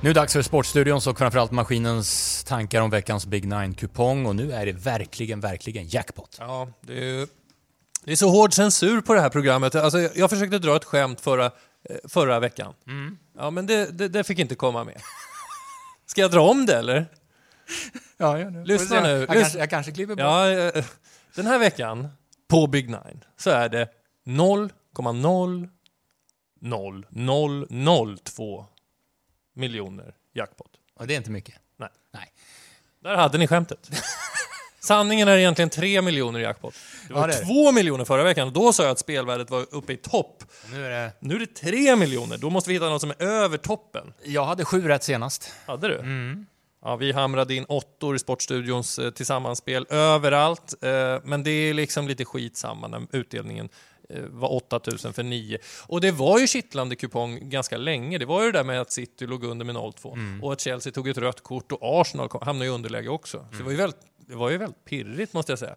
Nu är det dags för Sportstudions och framförallt Maskinens tankar om veckans Big Nine-kupong och nu är det verkligen, verkligen jackpot. Ja, det är, det är så hård censur på det här programmet. Alltså, jag, försökte dra ett skämt förra, eh, förra veckan. Ja, men det, det, det fick inte komma med. Ska jag dra om det eller? Ja, ja, nu. Lyssna nu. Jag, kanske, jag kanske klipper bort. Ja, eh, den här veckan på Big Nine så är det 0,00002 miljoner jackpot. Och det är inte mycket. Nej. Nej. Där hade ni skämtet. Sanningen är egentligen 3 miljoner jackpot. Det var Ja, det är det. 2 miljoner förra veckan och då sa jag att spelvärdet var uppe i topp. Nu är det... Nu är det 3 miljoner, då måste vi hitta något som är över toppen. Jag hade sju rätt senast. Hade du? Mm. Ja, vi hamrade in åttor i Sportstudions eh, tillsammanspel överallt, eh, men det är liksom lite skitsamma när utdelningen var 8000 för 9. Och det var ju kittlande kupong ganska länge. Det var ju det där med att City låg under med 0-2 Mm. och att Chelsea tog ett rött kort och Arsenal hamnade i underläge också. Så det var ju väldigt, det var ju väldigt pirrigt måste jag säga,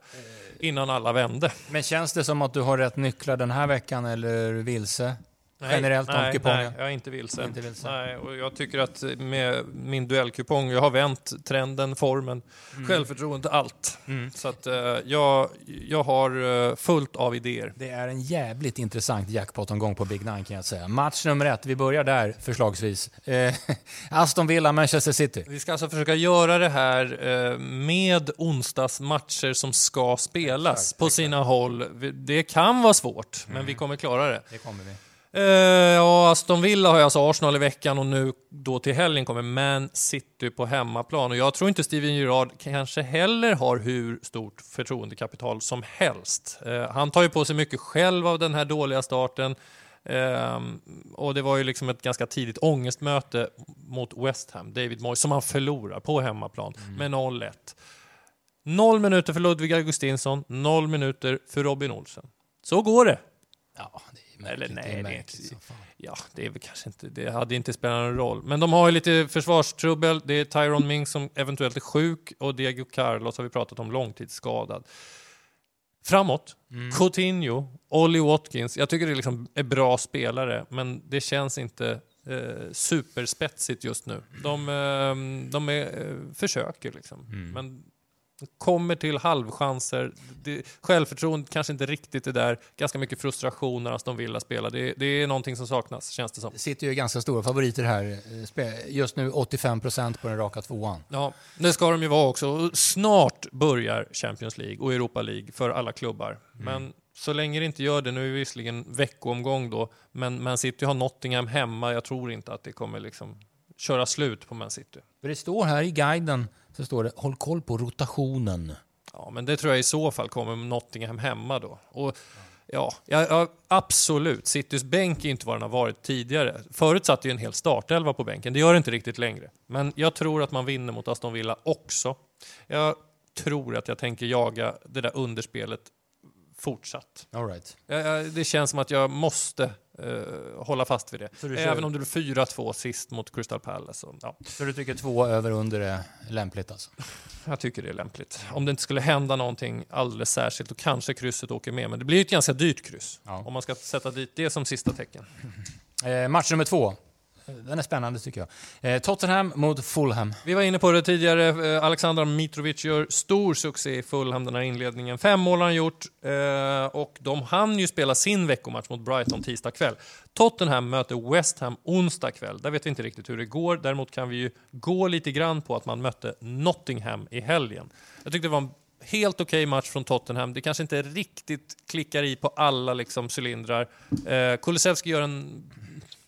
Eh. innan alla vände. Men känns det som att du har rätt nycklar den här veckan eller vilse? Generellt om nej, kupongen? Nej, jag är inte vilse. Inte vilse. Nej, och jag tycker att med min duellkupong, jag har vänt trenden, formen, Mm. självförtroendet, allt. Så att eh, jag, jag har eh, fullt av idéer. Det är en jävligt intressant jackpot-omgång på Big Nine kan jag säga. Match nummer ett, vi börjar där förslagsvis. Eh, Aston Villa, Manchester City. Vi ska alltså försöka göra det här eh, med onsdagsmatcher som ska spelas Exakt, på sina håll. Det kan vara svårt, men vi kommer klara det. Det kommer vi. Ja, Aston Villa har ju alltså Arsenal i veckan och nu då till helgen kommer Man City på hemmaplan. Och jag tror inte Steven Gerrard kanske heller har hur stort förtroendekapital som helst. Eh, han tar ju på sig mycket själv av den här dåliga starten. Ehm, och det var ju liksom ett ganska tidigt ångestmöte mot West Ham, David Moyes, som han förlorar på hemmaplan med 0-1. Noll minuter för Ludvig Augustinsson, noll minuter för Robin Olsen. Så går det. Ja, det. Eller nej, det är inte-. Ja, det är väl kanske inte, det hade inte spelat någon roll. Men de har ju lite försvarstrubbel. Det är Tyron Ming som eventuellt är sjuk och Diego Carlos har vi pratat om långtidsskadad. Framåt, Mm. Coutinho, Ollie Watkins. Jag tycker det liksom är bra spelare, men det känns inte eh, superspetsigt just nu. De, eh, de är, eh, försöker liksom, Mm. men kommer till halvchanser. Det, självförtroendet kanske inte riktigt är där. Ganska mycket frustration när Aston Villa spelar. Det, det är någonting som saknas, känns det som. City är ju ganska stora favoriter här. Eh, Just nu 85% på den raka tvåan. Ja, det ska de ju vara också. Snart börjar Champions League och Europa League för alla klubbar. Men så länge det inte gör det, nu är det visserligen veckoomgång då, men Man City har Nottingham hemma. Jag tror inte att det kommer liksom köra slut på Man City. Det står här i guiden, så står det håll koll på rotationen. Ja, men det tror jag i så fall kommer Nottingham hemma då. Och ja, ja, absolut. Citys bänk är inte vad den har varit tidigare. Förut satt ju en hel startelva på bänken. Det gör det inte riktigt längre. Men jag tror att man vinner mot Aston Villa också. Jag tror att jag tänker jaga det där underspelet fortsatt. All right. Det känns som att jag måste eh, hålla fast vid det. Även om det blir 4-2 sist mot Crystal Palace. Så, ja. Så du tycker två över under är lämpligt alltså? Jag tycker det är lämpligt. Om det inte skulle hända någonting alldeles särskilt, då kanske krysset åker med. Men det blir ju ett ganska dyrt kryss. Ja. Om man ska sätta dit det som sista tecken. Eh, match nummer två. Den är spännande tycker jag. Eh, Tottenham mot Fulham. Vi var inne på det tidigare. Eh, Alexander Mitrovic gör stor succé i Fulham den här inledningen. Fem mål har han gjort eh, och de hann ju spela sin veckomatch mot Brighton tisdag kväll. Tottenham möter West Ham onsdag kväll. Där vet vi inte riktigt hur det går. Däremot kan vi ju gå lite grann på att man mötte Nottingham i helgen. Jag tyckte det var en helt okej match från Tottenham. Det kanske inte riktigt klickar i på alla liksom, cylindrar. Eh, Kulusevski gör en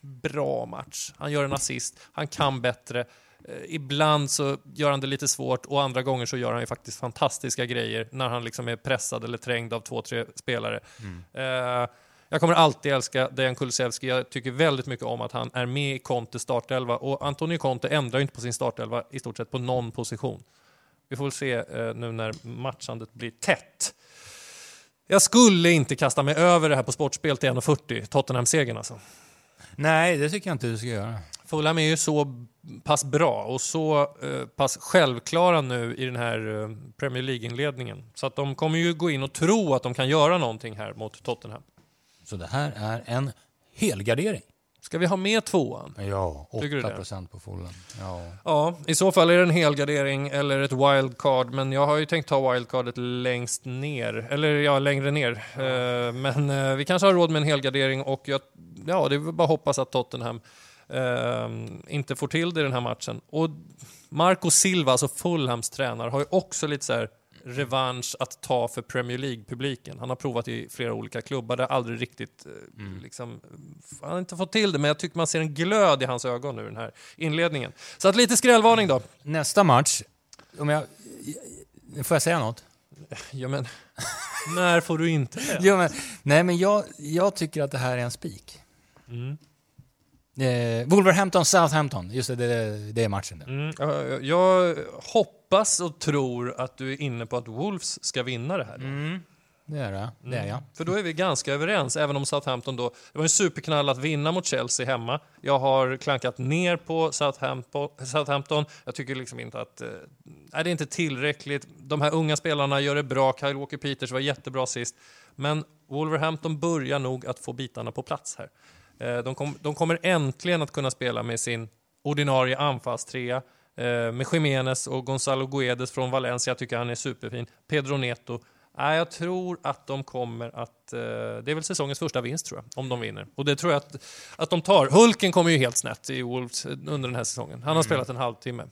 bra match. Han gör en assist, han kan bättre. Eh, Ibland så gör han det lite svårt och andra gånger så gör han ju faktiskt fantastiska grejer när han liksom är pressad eller trängd av två, tre spelare. Eh, jag kommer alltid älska Dejan Kulusevski. Jag tycker väldigt mycket om att han är med i Contes startelva och Antonio Conte ändrar ju inte på sin startelva i stort sett på någon position. Vi får väl se eh, nu när matchandet blir tätt. Jag skulle inte kasta mig över det här på sportspel till 1,40, Tottenham-segern alltså. Nej, det tycker jag inte du ska göra. Fulham är ju så pass bra och så eh, pass självklara nu i den här eh, Premier League-inledningen. Så att de kommer ju gå in och tro att de kan göra någonting här mot Tottenham. Så det här är en helgardering. Ska vi ha med tvåan? Ja, Tycker du det? 8 procent på Fulham. Ja. Ja, i så fall är det en helgardering eller ett wildcard, men jag har ju tänkt ta wildcardet längst ner, eller ja, längre ner. Eh, men eh, vi kanske har råd med en helgardering och jag, ja, det är bara att hoppas att Tottenham eh, inte får till det i den här matchen. Och Marco Silva, alltså Fulhams tränare, har ju också lite så här revansch att ta för Premier League-publiken. Han har provat i flera olika klubbar, har aldrig riktigt eh, liksom, han har inte fått till det, men jag tycker man ser en glöd i hans ögon nu den här inledningen. Så att lite skrällvarning då. Nästa match, om jag... Får jag säga något? Ja, men när får du inte det? Jo, men, nej, men jag, jag tycker att det här är en spik. Mm. Eh, Wolverhampton, Southampton. Just det, det, det är matchen. Där. Mm. Jag- Jag hoppas och tror att du är inne på att Wolves ska vinna det här. då. Det är det. Det är jag. För då är vi ganska överens, även om Southampton då... Det var en superknall att vinna mot Chelsea hemma. Jag har klankat ner på Southampton. Southampton. Jag tycker liksom inte att... Eh, nej, det är inte tillräckligt. De här unga spelarna gör det bra. Kyle Walker-Peters var jättebra sist. Men Wolverhampton börjar nog att få bitarna på plats här. Eh, de, kom, de kommer äntligen att kunna spela med sin ordinarie anfallstrea. Eh, med Jiménez och Gonzalo Guedes från Valencia. Jag tycker han är superfin. Pedro Neto. Nej, jag tror att de kommer att... Eh, det är väl säsongens första vinst, tror jag, om de vinner. Och det tror jag att, att de tar. Hulken kommer ju helt snett i Wolves under den här säsongen. Han har spelat en halvtimme.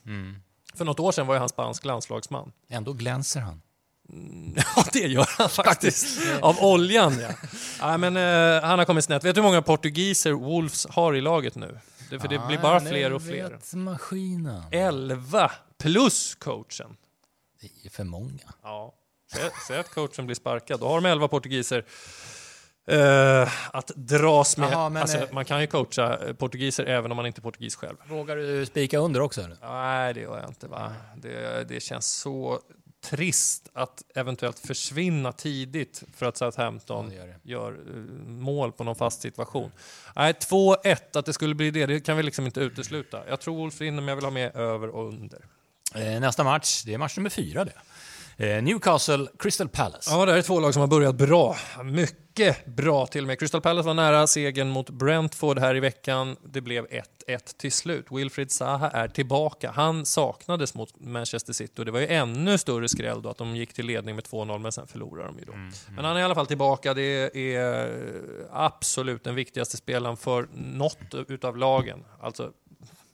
För något år sedan var ju han spansk landslagsman. Ändå glänser han. Ja, det gör han faktiskt. Av oljan, ja. Nej, men eh, han har kommit snett. Vet du hur många portugiser Wolves har i laget nu? Det, för det blir bara Ja, fler och fler. vet maskinen. 11 plus coachen. Det är för många. Ja. Säg, säg att coachen blir sparkad. Då har de 11 portugiser eh, att dras med. Jaha, men, alltså, eh, man kan ju coacha eh, portugiser även om man inte är portugis själv. Vågar du spika under också? Eller? Nej, det gör jag inte. Va? Det, det känns så trist att eventuellt försvinna tidigt för att Southampton Ja, gör gör eh, mål på någon fast situation. Nej, 2-1, att det skulle bli det, det kan vi liksom inte utesluta. Jag tror Wolves vinner, men jag vill ha med över och under. Eh, nästa match, det är match nummer fyra det. Eh, Newcastle, Crystal Palace. Ja, det här är två lag som har börjat bra. Mycket bra till och med. Crystal Palace var nära segern mot Brentford här i veckan. Det blev 1-1 till slut. Wilfried Zaha är tillbaka. Han saknades mot Manchester City och det var ju ännu större skräll då att de gick till ledning med 2-0 men sen förlorade de ju då. Men han är i alla fall tillbaka. Det är absolut den viktigaste spelaren för något utav lagen. Alltså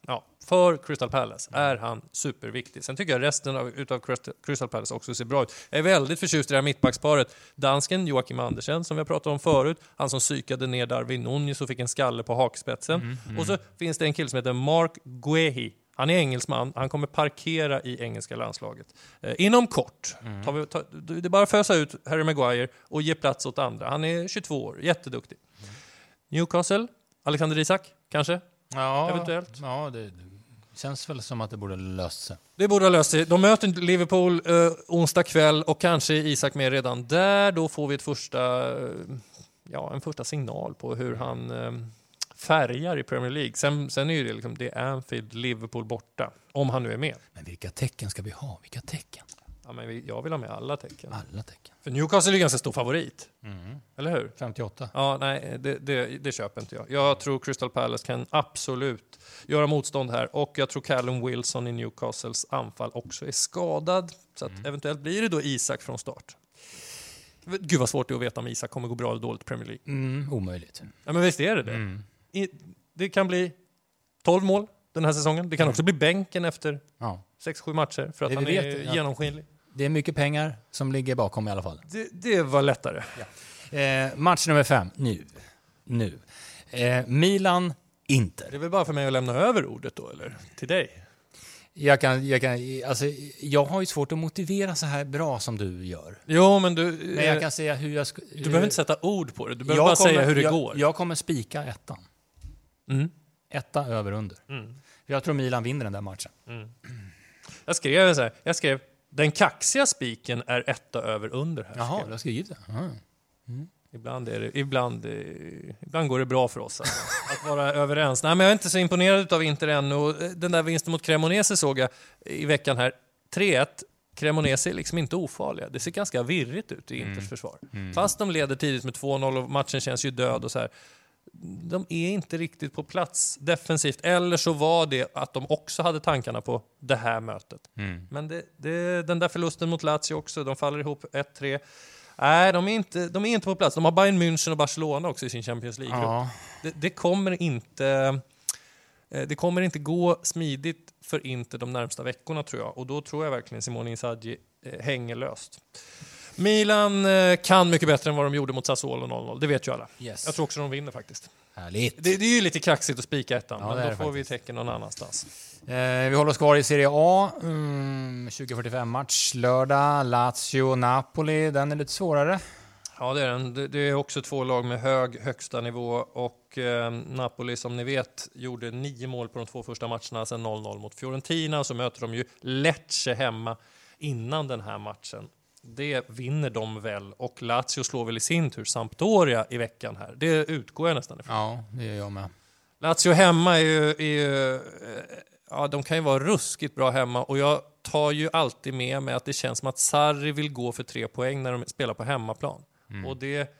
Ja, för Crystal Palace är han superviktig. Sen tycker jag resten av, utav Crystal- Palace också ser bra ut. Jag är väldigt förtjust i det här mittbacksparet. Dansken Joakim Andersen, som vi har pratat om förut. Han som psykade ner Darwin Nunez och fick en skalle på hakspetsen. Och så finns det en kille som heter Mark Guehi. Han är engelsman, han kommer parkera i engelska landslaget. Eh, inom kort. Tar vi, tar, det är bara att fösa ut Harry Maguire och ge plats åt andra. Han är 22 år, jätteduktig. Newcastle, Alexander Isak, kanske? Ja, Eventuellt. Ja, det, känns väl som att det borde lösa sig. Det borde ha löst sig. De möter Liverpool eh, onsdag kväll och kanske är Isak med redan där. Då får vi ett första, eh, ja, en första signal på hur han eh, färgar i Premier League. Sen, sen är det, liksom, det är Anfield, Liverpool borta. Om han nu är med. Men vilka tecken ska vi ha? Vilka tecken? Ja, men jag vill ha med alla tecken. Alla tecken. För Newcastle är ju ganska stor favorit. Eller hur? 58. Ja, nej, det, det, det köper inte jag. Jag tror Crystal Palace kan absolut göra motstånd här och jag tror Callum Wilson i Newcastles anfall också är skadad. Så att eventuellt blir det då Isak från start. Gud vad svårt det är att veta om Isak kommer gå bra eller dåligt i Premier League. Mm, omöjligt. Ja, men visst är det det? I, det kan bli 12 mål den här säsongen. Det kan också bli bänken efter Ja. 6-7 matcher för att Det han är vet, genomskinlig. Det är mycket pengar som ligger bakom i alla fall. Det, det var lättare. Eh, match nummer fem, nu. Nu. Eh, Milan, Inter. Det är väl bara för mig att lämna över ordet då, eller? Till dig? Jag, kan, jag, kan, alltså, jag har ju svårt att motivera så här bra som du gör. Jo, men du... Men jag kan säga hur jag... Du behöver inte sätta ord på det, du behöver bara kommer, säga hur det jag, går. Jag kommer spika ettan. Mm. Etta över under. Mm. Jag tror Milan vinner den där matchen. Jag skrev så här, jag skrev den kaxiga spiken är etta över under här. Jaha, du har skrivit det? Aha. Ibland, är det, ibland, ibland går det bra för oss alltså, att vara överens. Nej, men jag är inte så imponerad av Inter ännu. Eh, Den där vinsten mot Cremonese såg jag i veckan här. 3-1. Cremonese är liksom inte ofarliga. Det ser ganska virrigt ut i Inters försvar. Fast de leder tidigt med 2-0 och matchen känns ju död och så här. De är inte riktigt på plats defensivt. Eller så var det att de också hade tankarna på det här mötet. Mm. Men det, det, den där förlusten mot Lazio också, de faller ihop 1-3. Nej, de är, inte, de är inte på plats. De har Bayern München och Barcelona också i sin Champions League. Ja. Det, det, kommer inte, eh, det kommer inte gå smidigt för Inter de närmsta veckorna tror jag. Och då tror jag verkligen Simone Inzaghi eh, hänger löst. Milan eh, kan mycket bättre än vad de gjorde mot Sassuolo 0-0, det vet ju alla. Yes. Jag tror också de vinner faktiskt. Härligt. Det, det är ju lite kaxigt att spika ettan, Ja, men då får vi faktiskt. tecken någon annanstans. Eh, vi håller oss kvar i Serie A. Mm, 2045-match lördag. Lazio-Napoli. Den är lite svårare. Ja, det är den. Det, det är också två lag med hög högsta nivå och eh, Napoli som ni vet gjorde nio mål på de två första matcherna sen 0-0 mot Fiorentina så möter de ju Lecce hemma innan den här matchen. Det vinner de väl och Lazio slår väl i sin tur Sampdoria i veckan här. Det utgår jag nästan ifrån. Ja, det gör jag med. Lazio hemma är ju, är ju eh, ja, de kan ju vara ruskigt bra hemma och jag tar ju alltid med mig att det känns som att Sarri vill gå för tre poäng när de spelar på hemmaplan. Och det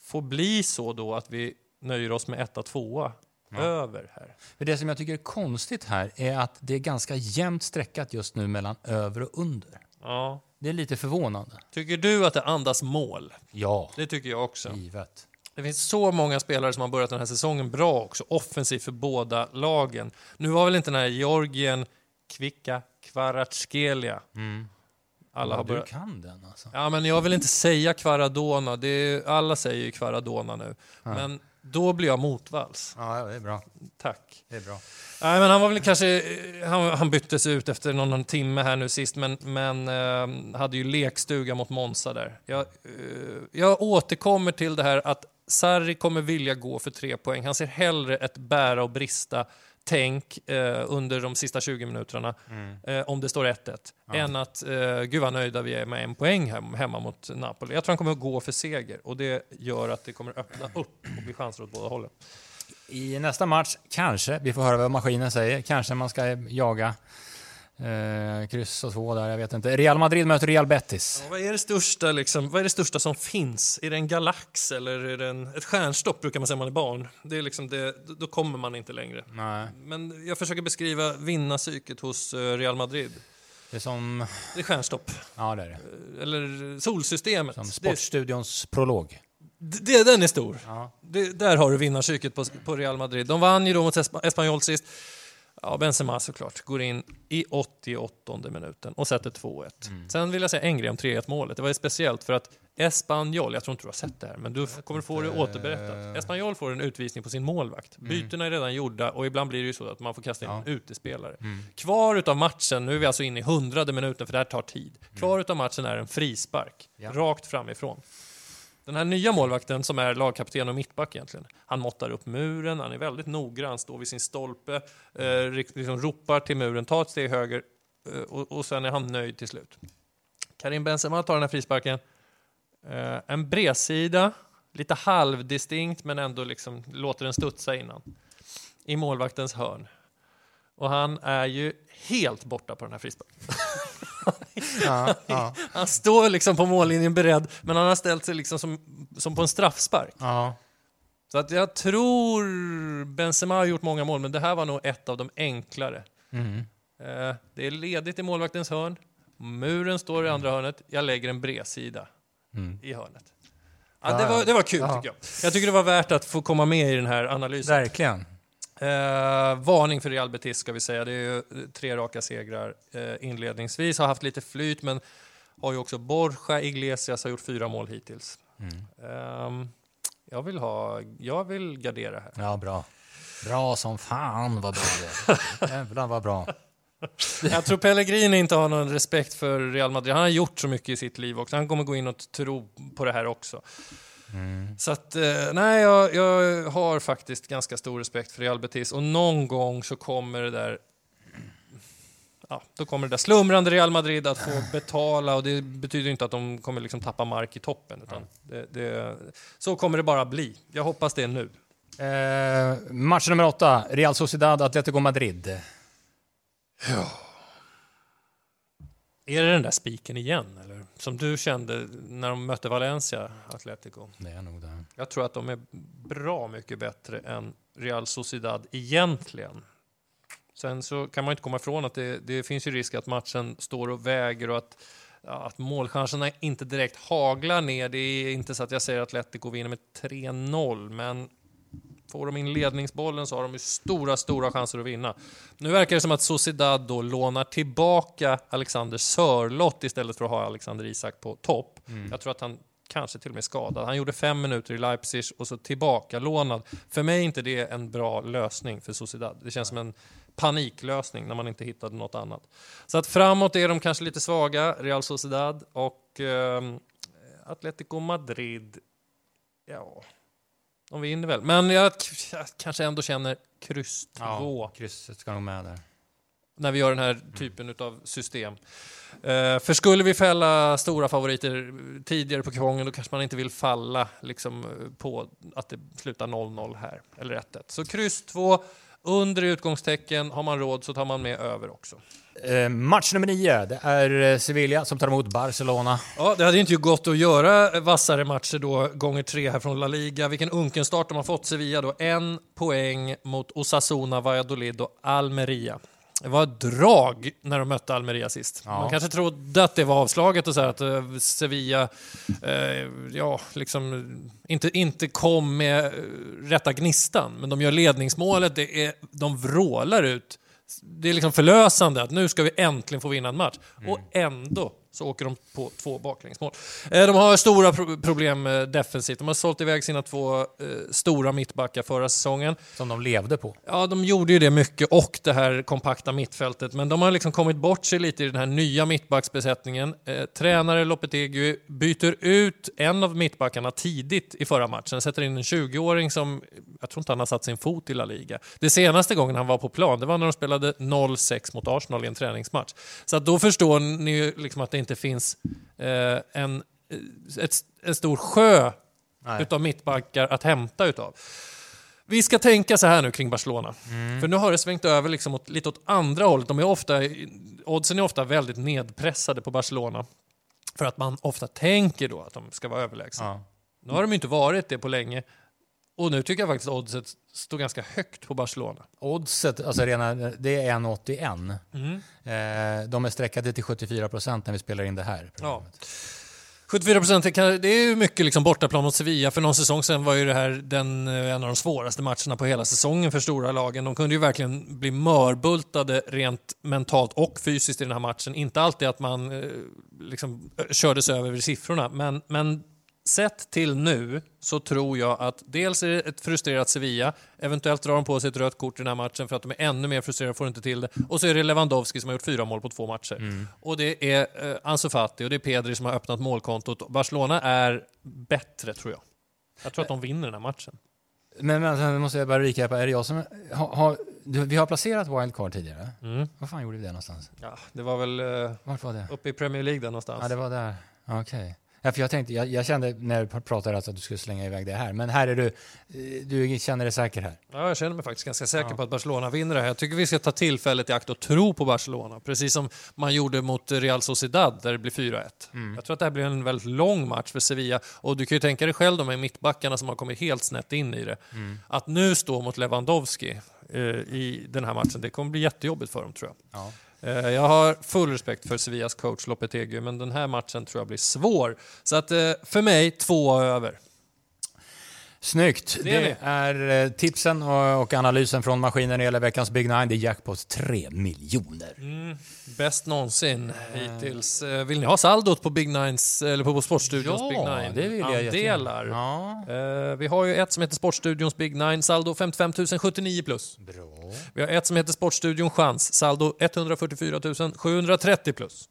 får bli så då att vi nöjer oss med etta, tvåa över här. För det som jag tycker är konstigt här är att det är ganska jämnt streckat just nu mellan över och under. Ja. Det är lite förvånande. Tycker du att det andas mål? Ja, Det tycker jag också. givet. Det finns så många spelare som har börjat den här säsongen bra också, offensivt för båda lagen. Nu var väl inte den här Georgien Kvicka Kvaratskhelia. Alla har du börjat... kan den alltså. Ja, men jag vill inte säga Kvaradona. Det är, alla säger ju Kvaradona nu. Men då blir jag motvalls. Ja, det är bra. Tack. Det är bra. Nej, men han var väl kanske... Han, han byttes ut efter någon, någon timme här nu sist, men, men eh, hade ju lekstuga mot Monza där. Jag, eh, jag återkommer till det här att Sarri kommer vilja gå för tre poäng. Han ser hellre ett bära och brista tänk eh, under de sista 20 minuterna eh, om det står 1-1 än att eh, gud vad nöjda vi är med en poäng hem, hemma mot Napoli. Jag tror han kommer att gå för seger och det gör att det kommer öppna upp och bli chanser åt båda hållen. I nästa match, kanske, vi får höra vad maskinen säger, kanske man ska jaga eh, kryss och två där, jag vet inte. Real Madrid möter Real Betis. Ja, vad, är det största, liksom, vad är det största som finns? Är det en galax eller är det en, ett stjärnstopp brukar man säga när man är barn? Det är liksom det, då kommer man inte längre. Nej, Men jag försöker beskriva vinnarpsyket hos eh, Real Madrid. det är som, Det är stjärnstopp. ja det är det. Eller solsystemet. Som Det, Sportstudions prolog. det, den är stor. Ja. Det, där har du vinnarpsyket på, på Real Madrid. De vann ju då mot Espa- Espanyol sist. Ja, Benzema såklart går in i 88 minuten och sätter 2-1. Sen vill jag säga en grej om 3-1 målet. Det var ju speciellt för att Espanyol, jag tror inte du har sett det här, men du kommer få det återberättat. Espanyol får en utvisning på sin målvakt. Bytena är redan gjorda och ibland blir det ju så att man får kasta in en utespelare. Kvar utav matchen, nu är vi alltså inne i hundrade minuten för det här tar tid. Kvar utav matchen är en frispark, Ja. rakt framifrån. Den här nya målvakten som är lagkapten och mittback egentligen. Han måttar upp muren, han är väldigt noggrann, står vid sin stolpe, eh, liksom ropar till muren, tar ett steg höger eh, och, och sen är han nöjd till slut. Karim Benzema tar den här frisparken. Eh, en bredsida, lite halvdistinkt men ändå liksom låter den studsa innan. I målvaktens hörn. Och han är ju helt borta på den här frisparken. Ja, ja, Han står liksom på mållinjen beredd, men han har ställt sig liksom som, som på en straffspark. ja. Så att jag tror Benzema har gjort många mål, men det här var nog ett av de enklare. Mm. Eh, det är ledigt i målvaktens hörn. Muren står i andra hörnet. Jag lägger en bredsida Mm. i hörnet. Ja, det, var, det var kul tycker jag. Jag tycker det var värt att få komma med i den här analysen. Verkligen. Eh, varning för Real Betis ska vi säga. Det är ju eh, tre raka segrar eh, inledningsvis. Har haft lite flyt men har ju också Borja Iglesias har gjort fyra mål hittills. Ehm, jag, vill ha, jag vill gardera här. Ja, bra. Bra som fan vad bra det är. Jävlar vad bra. Jag tror Pellegrini inte har någon respekt för Real Madrid. Han har gjort så mycket i sitt liv också. Han kommer gå in och tro på det här också. Så att, eh, nej, jag, jag har faktiskt ganska stor respekt för Real Betis och någon gång så kommer det där Ja, då kommer det där slumrande Real Madrid att få betala och det betyder inte att de kommer liksom tappa mark i toppen. Utan det, det, så kommer det bara bli. Jag hoppas det nu. Eh, match nummer åtta, Real Sociedad, Atletico Madrid. Är det den där spiken igen? Som du kände när de mötte Valencia, Atletico. Det är nog det. Jag tror att de är bra mycket bättre än Real Sociedad egentligen. Sen så kan man inte komma ifrån att det, det finns ju risk att matchen står och väger och att, att målchanserna inte direkt haglar ner. Det är inte så att jag säger att Atletico vinner med 3-0, men får de in ledningsbollen så har de ju stora, stora chanser att vinna. Nu verkar det som att Sociedad då lånar tillbaka Alexander Sörlott istället för att ha Alexander Isak på topp. Jag tror att han kanske till och med är skadad. Han gjorde fem minuter i Leipzig och så tillbaka lånad. För mig är inte det en bra lösning för Sociedad. Det känns som en paniklösning när man inte hittade något annat. Så att framåt är de kanske lite svaga, Real Sociedad och eh, Atletico Madrid. Ja, de vinner väl. Men jag, jag kanske ändå känner kryss 2 Ja, krysset ska nog med där. när vi gör den här typen av system. Eh, för skulle vi fälla stora favoriter tidigare på kupongen då kanske man inte vill falla liksom, eh, på att det slutar 0-0 här, eller 1-1. Så kryss 2, under utgångstecken, har man råd så tar man med över också. Eh, match nummer nio, det är eh, Sevilla som tar emot Barcelona. Ja, det hade inte ju gått att göra vassare matcher då, gånger tre här från La Liga. Vilken unken start de har fått, Sevilla då. En poäng mot Osasuna, Valladolid och Almeria. Det var drag när de mötte Almeria sist. Ja. Man kanske trodde att det var avslaget och så här, att eh, Sevilla eh, ja, liksom inte, inte kom med eh, rätta gnistan. Men de gör ledningsmålet, det är, de vrålar ut. Det är liksom förlösande att nu ska vi äntligen få vinna en match. Och ändå så åker de på två baklängsmål. Eh, De har stora pro- problem eh, defensivt. De har sålt iväg sina två eh, stora mittbackar förra säsongen. Som de levde på. Ja, de gjorde ju det mycket och det här kompakta mittfältet, men de har liksom kommit bort sig lite i den här nya mittbacksbesättningen. Tränare Lopetegui byter ut en av mittbackarna tidigt i förra matchen, sätter in en 20-åring som, jag tror inte han har satt sin fot i La Liga. Det senaste gången han var på plan, det var när de spelade 0-6 mot Arsenal i en träningsmatch. Så att då förstår ni ju liksom att det inte finns eh, en, eh, ett, en stor sjö Nej. utav mittbackar att hämta utav. Vi ska tänka så här nu kring Barcelona. För nu har det svängt över liksom åt, lite åt andra hållet. De är ofta, oddsen är ofta väldigt nedpressade på Barcelona. För att man ofta tänker då att de ska vara överlägsna. Ja. Nu har de ju inte varit det på länge. Och nu tycker jag faktiskt oddset står ganska högt på Barcelona. Oddset, alltså rena, det är 1,81. Mm. Eh, de är sträckade till 74 procent när vi spelar in det här. Ja. 74 procent, det är ju mycket liksom bortaplan mot Sevilla. För någon säsong sen var ju det här den, eh, en av de svåraste matcherna på hela säsongen för stora lagen. De kunde ju verkligen bli mörbultade rent mentalt och fysiskt i den här matchen. Inte alltid att man eh, liksom, kördes över i siffrorna, men, men sett till nu så tror jag att dels är det ett frustrerat Sevilla, eventuellt drar de på sig ett rött kort i den här matchen för att de är ännu mer frustrerade och får inte till det. Och så är det Lewandowski som har gjort fyra mål på två matcher. Och det är eh, Ansu Fati och det är Pedri som har öppnat målkontot. Barcelona är bättre tror jag. Jag tror att de vinner den här matchen. Men, men sen måste jag bara recapa. Är det jag som... Har, har, vi har placerat wildcard tidigare. Mm. Vad fan gjorde vi det någonstans? Ja, det var väl eh, Vart var det? uppe i Premier League där någonstans. Ja, det var där. Okej. Ja, för jag, tänkte, jag, jag kände när du pratade alltså att du skulle slänga iväg det här. Men här är du... Du känner dig säker här. Ja, jag känner mig faktiskt ganska säker Ja. på att Barcelona vinner det här. Jag tycker vi ska ta tillfället i akt och tro på Barcelona. Precis som man gjorde mot Real Sociedad där det blir 4-1. Jag tror att det här blir en väldigt lång match för Sevilla. Och du kan ju tänka dig själv de här mittbackarna som har kommit helt snett in i det. Att nu stå mot Lewandowski i den här matchen, det kommer bli jättejobbigt för dem tror jag. Ja. Eh, Jag har full respekt för Sevillas coach Lopetegui, men den här matchen tror jag blir svår. Så att eh, för mig, två över. Snyggt! Det Det är eh, tipsen och, analysen från maskinen när det gäller veckans Big Nine. Det är jackpot 3 miljoner. Mm, bäst någonsin hittills. Eh, Vill ni ha saldot på Big Nines, eller på Sportstudions Big Nine? det vill jag Andelar. Ja. Eh, Vi har ju ett som heter Sportstudions Big Nine, saldo 55 079 plus. Bra. Vi har ett som heter Sportstudion Chans, saldo 144 730 plus.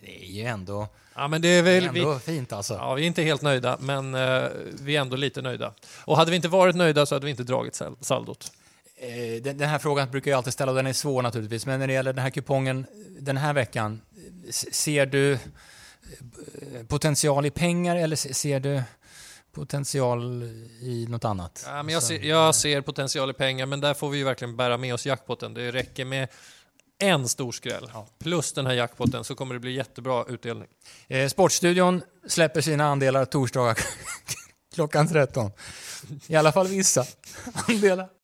Det är ju ändå, Ja, men det är det är väl... Vi, ändå fint alltså. ja, vi är inte helt nöjda, men eh, vi är ändå lite nöjda. Och hade vi inte varit nöjda så hade vi inte dragit sal- saldot. Eh, Den, den här frågan brukar jag alltid ställa och den är svår naturligtvis. Men när det gäller den här kupongen den här veckan, s- ser du eh, potential i pengar eller se- ser du potential i något annat? Ja, men jag, ser, jag ser potential i pengar, men där får vi ju verkligen bära med oss jackpoten. Det räcker med en stor skräll, Ja. plus den här jackpotten, så kommer det bli jättebra utdelning. Eh, Sportstudion släpper sina andelar torsdagar klockan 13. I alla fall vissa andelar.